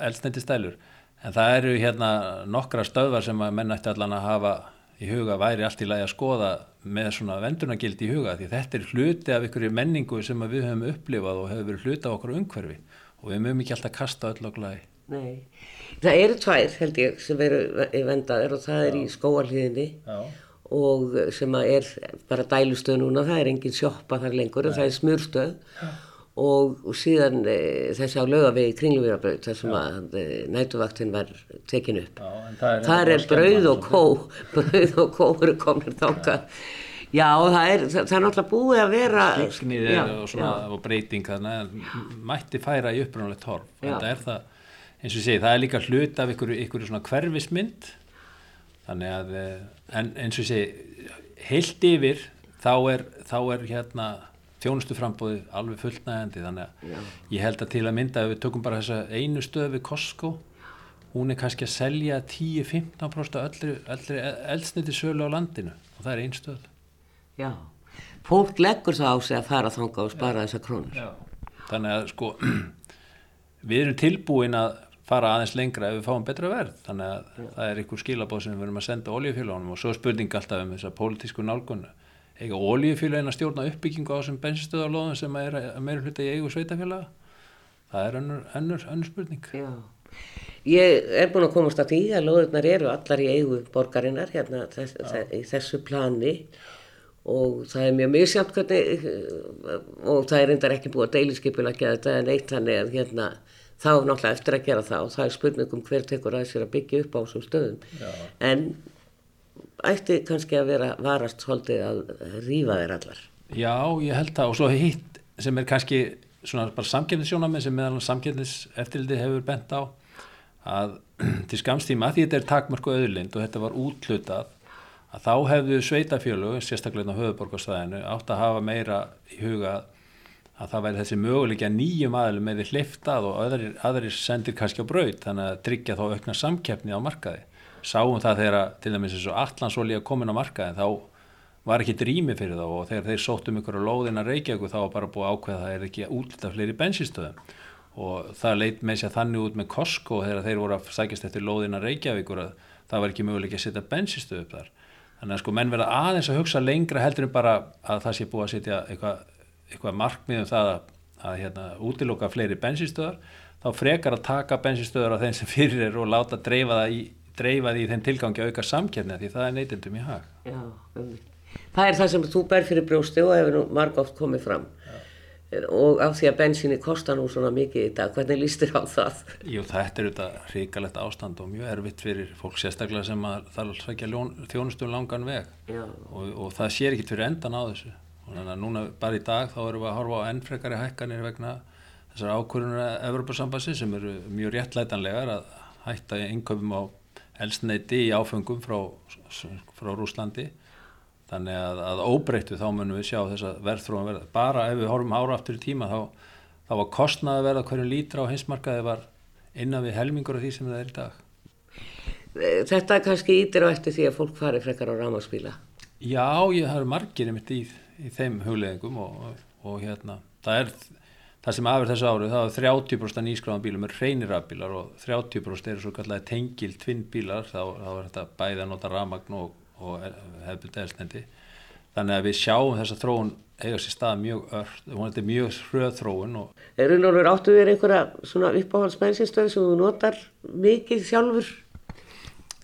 eldsneiti stælur en það eru hérna nokkra stöðvar sem að menn ætti allan að hafa í huga væri allt í lagi að skoða með svona vendunagildi í huga því þetta er hluti af ykkur menningu sem við höfum upplifað og hefur verið hluti á okkur umhverfi. Og við mögum ekki alltaf kasta öll okkur lagi Nei, það eru tvær held ég sem veru vendaður og það Já. er í skóarliðinni og sem er bara dælustöð núna, það er engin sjoppa þar lengur en það er smjúrstöð og, og síðan e, þessi á lögavegi kringluvýrabraut þar sem Já. að e, nætuvaktinn var tekin upp. Já, það er, það er brauð og kó, brauð og kó eru komin þáka. Já, það er, það, það er náttúrulega búið að vera... Sliksniðið og, og breyting þannig að mætti færa í upprannulegt horf. Þetta er það, eins og ég segi, það er líka hlut af ykkur, ykkur svona hverfismynd þannig að eh, en eins og ég segi heilt yfir þá er, þá er hérna þjónustu frambóði alveg fullnægandi þannig að Já. ég held að til að mynda ef við tökum bara þessa einu stöð við Costco hún er kannski að selja 10-15% öllri, öllri eldsniti sölu á landinu og það er einn stöð Já, fólk leggur það á sig að fara þanga og spara þessa krónur Já. Þannig að sko við erum tilbúin að fara aðeins lengra ef við fáum betra verð þannig að Já. það er einhver skilabóð sem við verðum að senda oljufélagunum og svo spurning alltaf um þessa pólitísku nálgunna eiga oljufélagin að stjórna uppbyggingu á þessum bensinstöðalóðum sem er að meira hluta í eigu sveitafélaga það er önnur, önnur, önnur spurning. Já. Ég er búin að komast að því að lóðurnar eru allar í eigu borgarinnar hérna þess, í þessu plani. Og það er mjög mjög sjátt hvernig og það er reyndar ekki búið að deiliskeipula þetta en eitt hann er hérna þá náttúrulega eftir að gera það og það er spurningum hver tekur að sér að byggja upp á þessum stöðum. Já. en ætti kannski að vera varast svolítið að rýfa þeir allar. Já, ég held það. Og svo hitt sem er kannski svona bara samkynnisjónamið sem meðal samkynnis eftirliti hefur bent á að til skamstíma að því þetta er takmörku öðurlind og þetta var útlutað að þá hefðu sveitafjölu sérstaklega á höfuborgarstæðinu átt að hafa meira í huga að það væri þessi möguleikja nýjum aðlum með því hliftað og aðrir, aðrir sendir kannski á braut. Þannig að tryggja þá aukna samkeppni á markaði. Sáum það þegar til dæmis eins og allansólíja komin á markaði þá var ekki drými fyrir þá og þegar þeir sóttum ykkur á lóðina Reykjavík þá var bara búið ákveð að það er ekki útlita fleiri bensinstöðum og það leit með sér þannig út með Costco þegar þeir voru að sækjast eftir lóðina Reykjavík og það var ekki möguleik að setja bensinstöðu upp þar. Þannig að sko menn verða aðeins að hugsa lengra heldur en bara að það sé búið að setja eitthvað eitthvað markmiðum það að, að hérna, útiloka fleiri bensinstöðar þá frekar að taka bensinstöðar á þeim sem fyrir er og láta dreifa það í, dreifa því þeim tilgangi að auka samkjörni því það er neytendum í hag. Já, það er það sem þú ber fyrir brjósti og hefur nú margótt komið fram Já. og af því að bensinni kostar nú svona mikið í dag, hvernig lístir á það? Jú, þetta er auðvitað ríkalegt ástand og mjög erfitt fyrir fólk sérstaklega sem að er að þjónustum langan veg og, og það sér ekki fyrir endan á þessu og þannig að núna bara í dag þá erum við að horfa á ennfrekari hækkanir vegna þessar ákvörðunar Evropasambansi sem eru mjög réttlætanlegar að hætta innköpum á elsneiti í áfengum frá, frá Rúslandi þannig að, að óbreyttu þá munum við sjá þess að verðþróun verða. Bara ef við horfum ára aftur í tíma þá, þá var kostnaði verða hverju lítra á hinsmarkaði var innan við helmingur af því sem það er í dag. Þetta kannski ítir á eftir því að fólk fari frekar á rámaspíla Já, ég har margir í, í þeim hugleðingum og, og, og hérna, það er það sem afur þessu árið, það er 30% nýskráðan bílum er reynir rafbílar og 30% eru svo kallega tengil tvinn bílar, þá, þá er þetta bæði að nota rafmagn og, og hefðbund eðsnendi. Þannig að við sjáum þessa þróun eiga sér stað mjög öll, þetta er mjög hröð þróun. Er raunalur áttu þér einhverja svona uppáhaldsbensinstöð sem þú notar mikið sjálfur?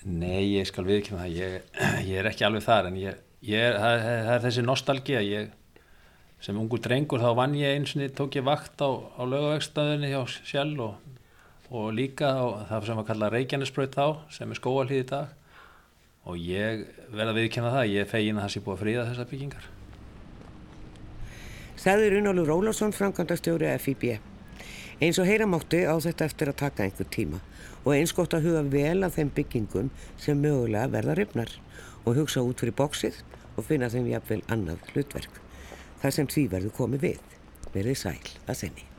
Nei, ég skal viðkynna það, ég, ég er ekki alveg þar en ég, ég er, það, það er þessi nostálgi að ég sem ungur drengur þá vann ég einsinni, tók ég vakt á, á lögavegstaðinni hjá Sjell og, og líka á það sem var kallað Reykjanesbröð þá sem er skóalíð í dag og ég verða viðkjanna það, ég fegin að það sé búið að fríða þessar byggingar. Sæður Unálur Rólásson, framkvæmdastjóri FIB. Eins og heyramátti á þetta eftir að taka einhver tíma og eins gott að huga vel af þeim byggingum sem mögulega verða rifnar og hugsa út fyrir bóksið og finna þeim jafnvel annað hlutverk þar sem því verður komið við. Verðið sæl að senni.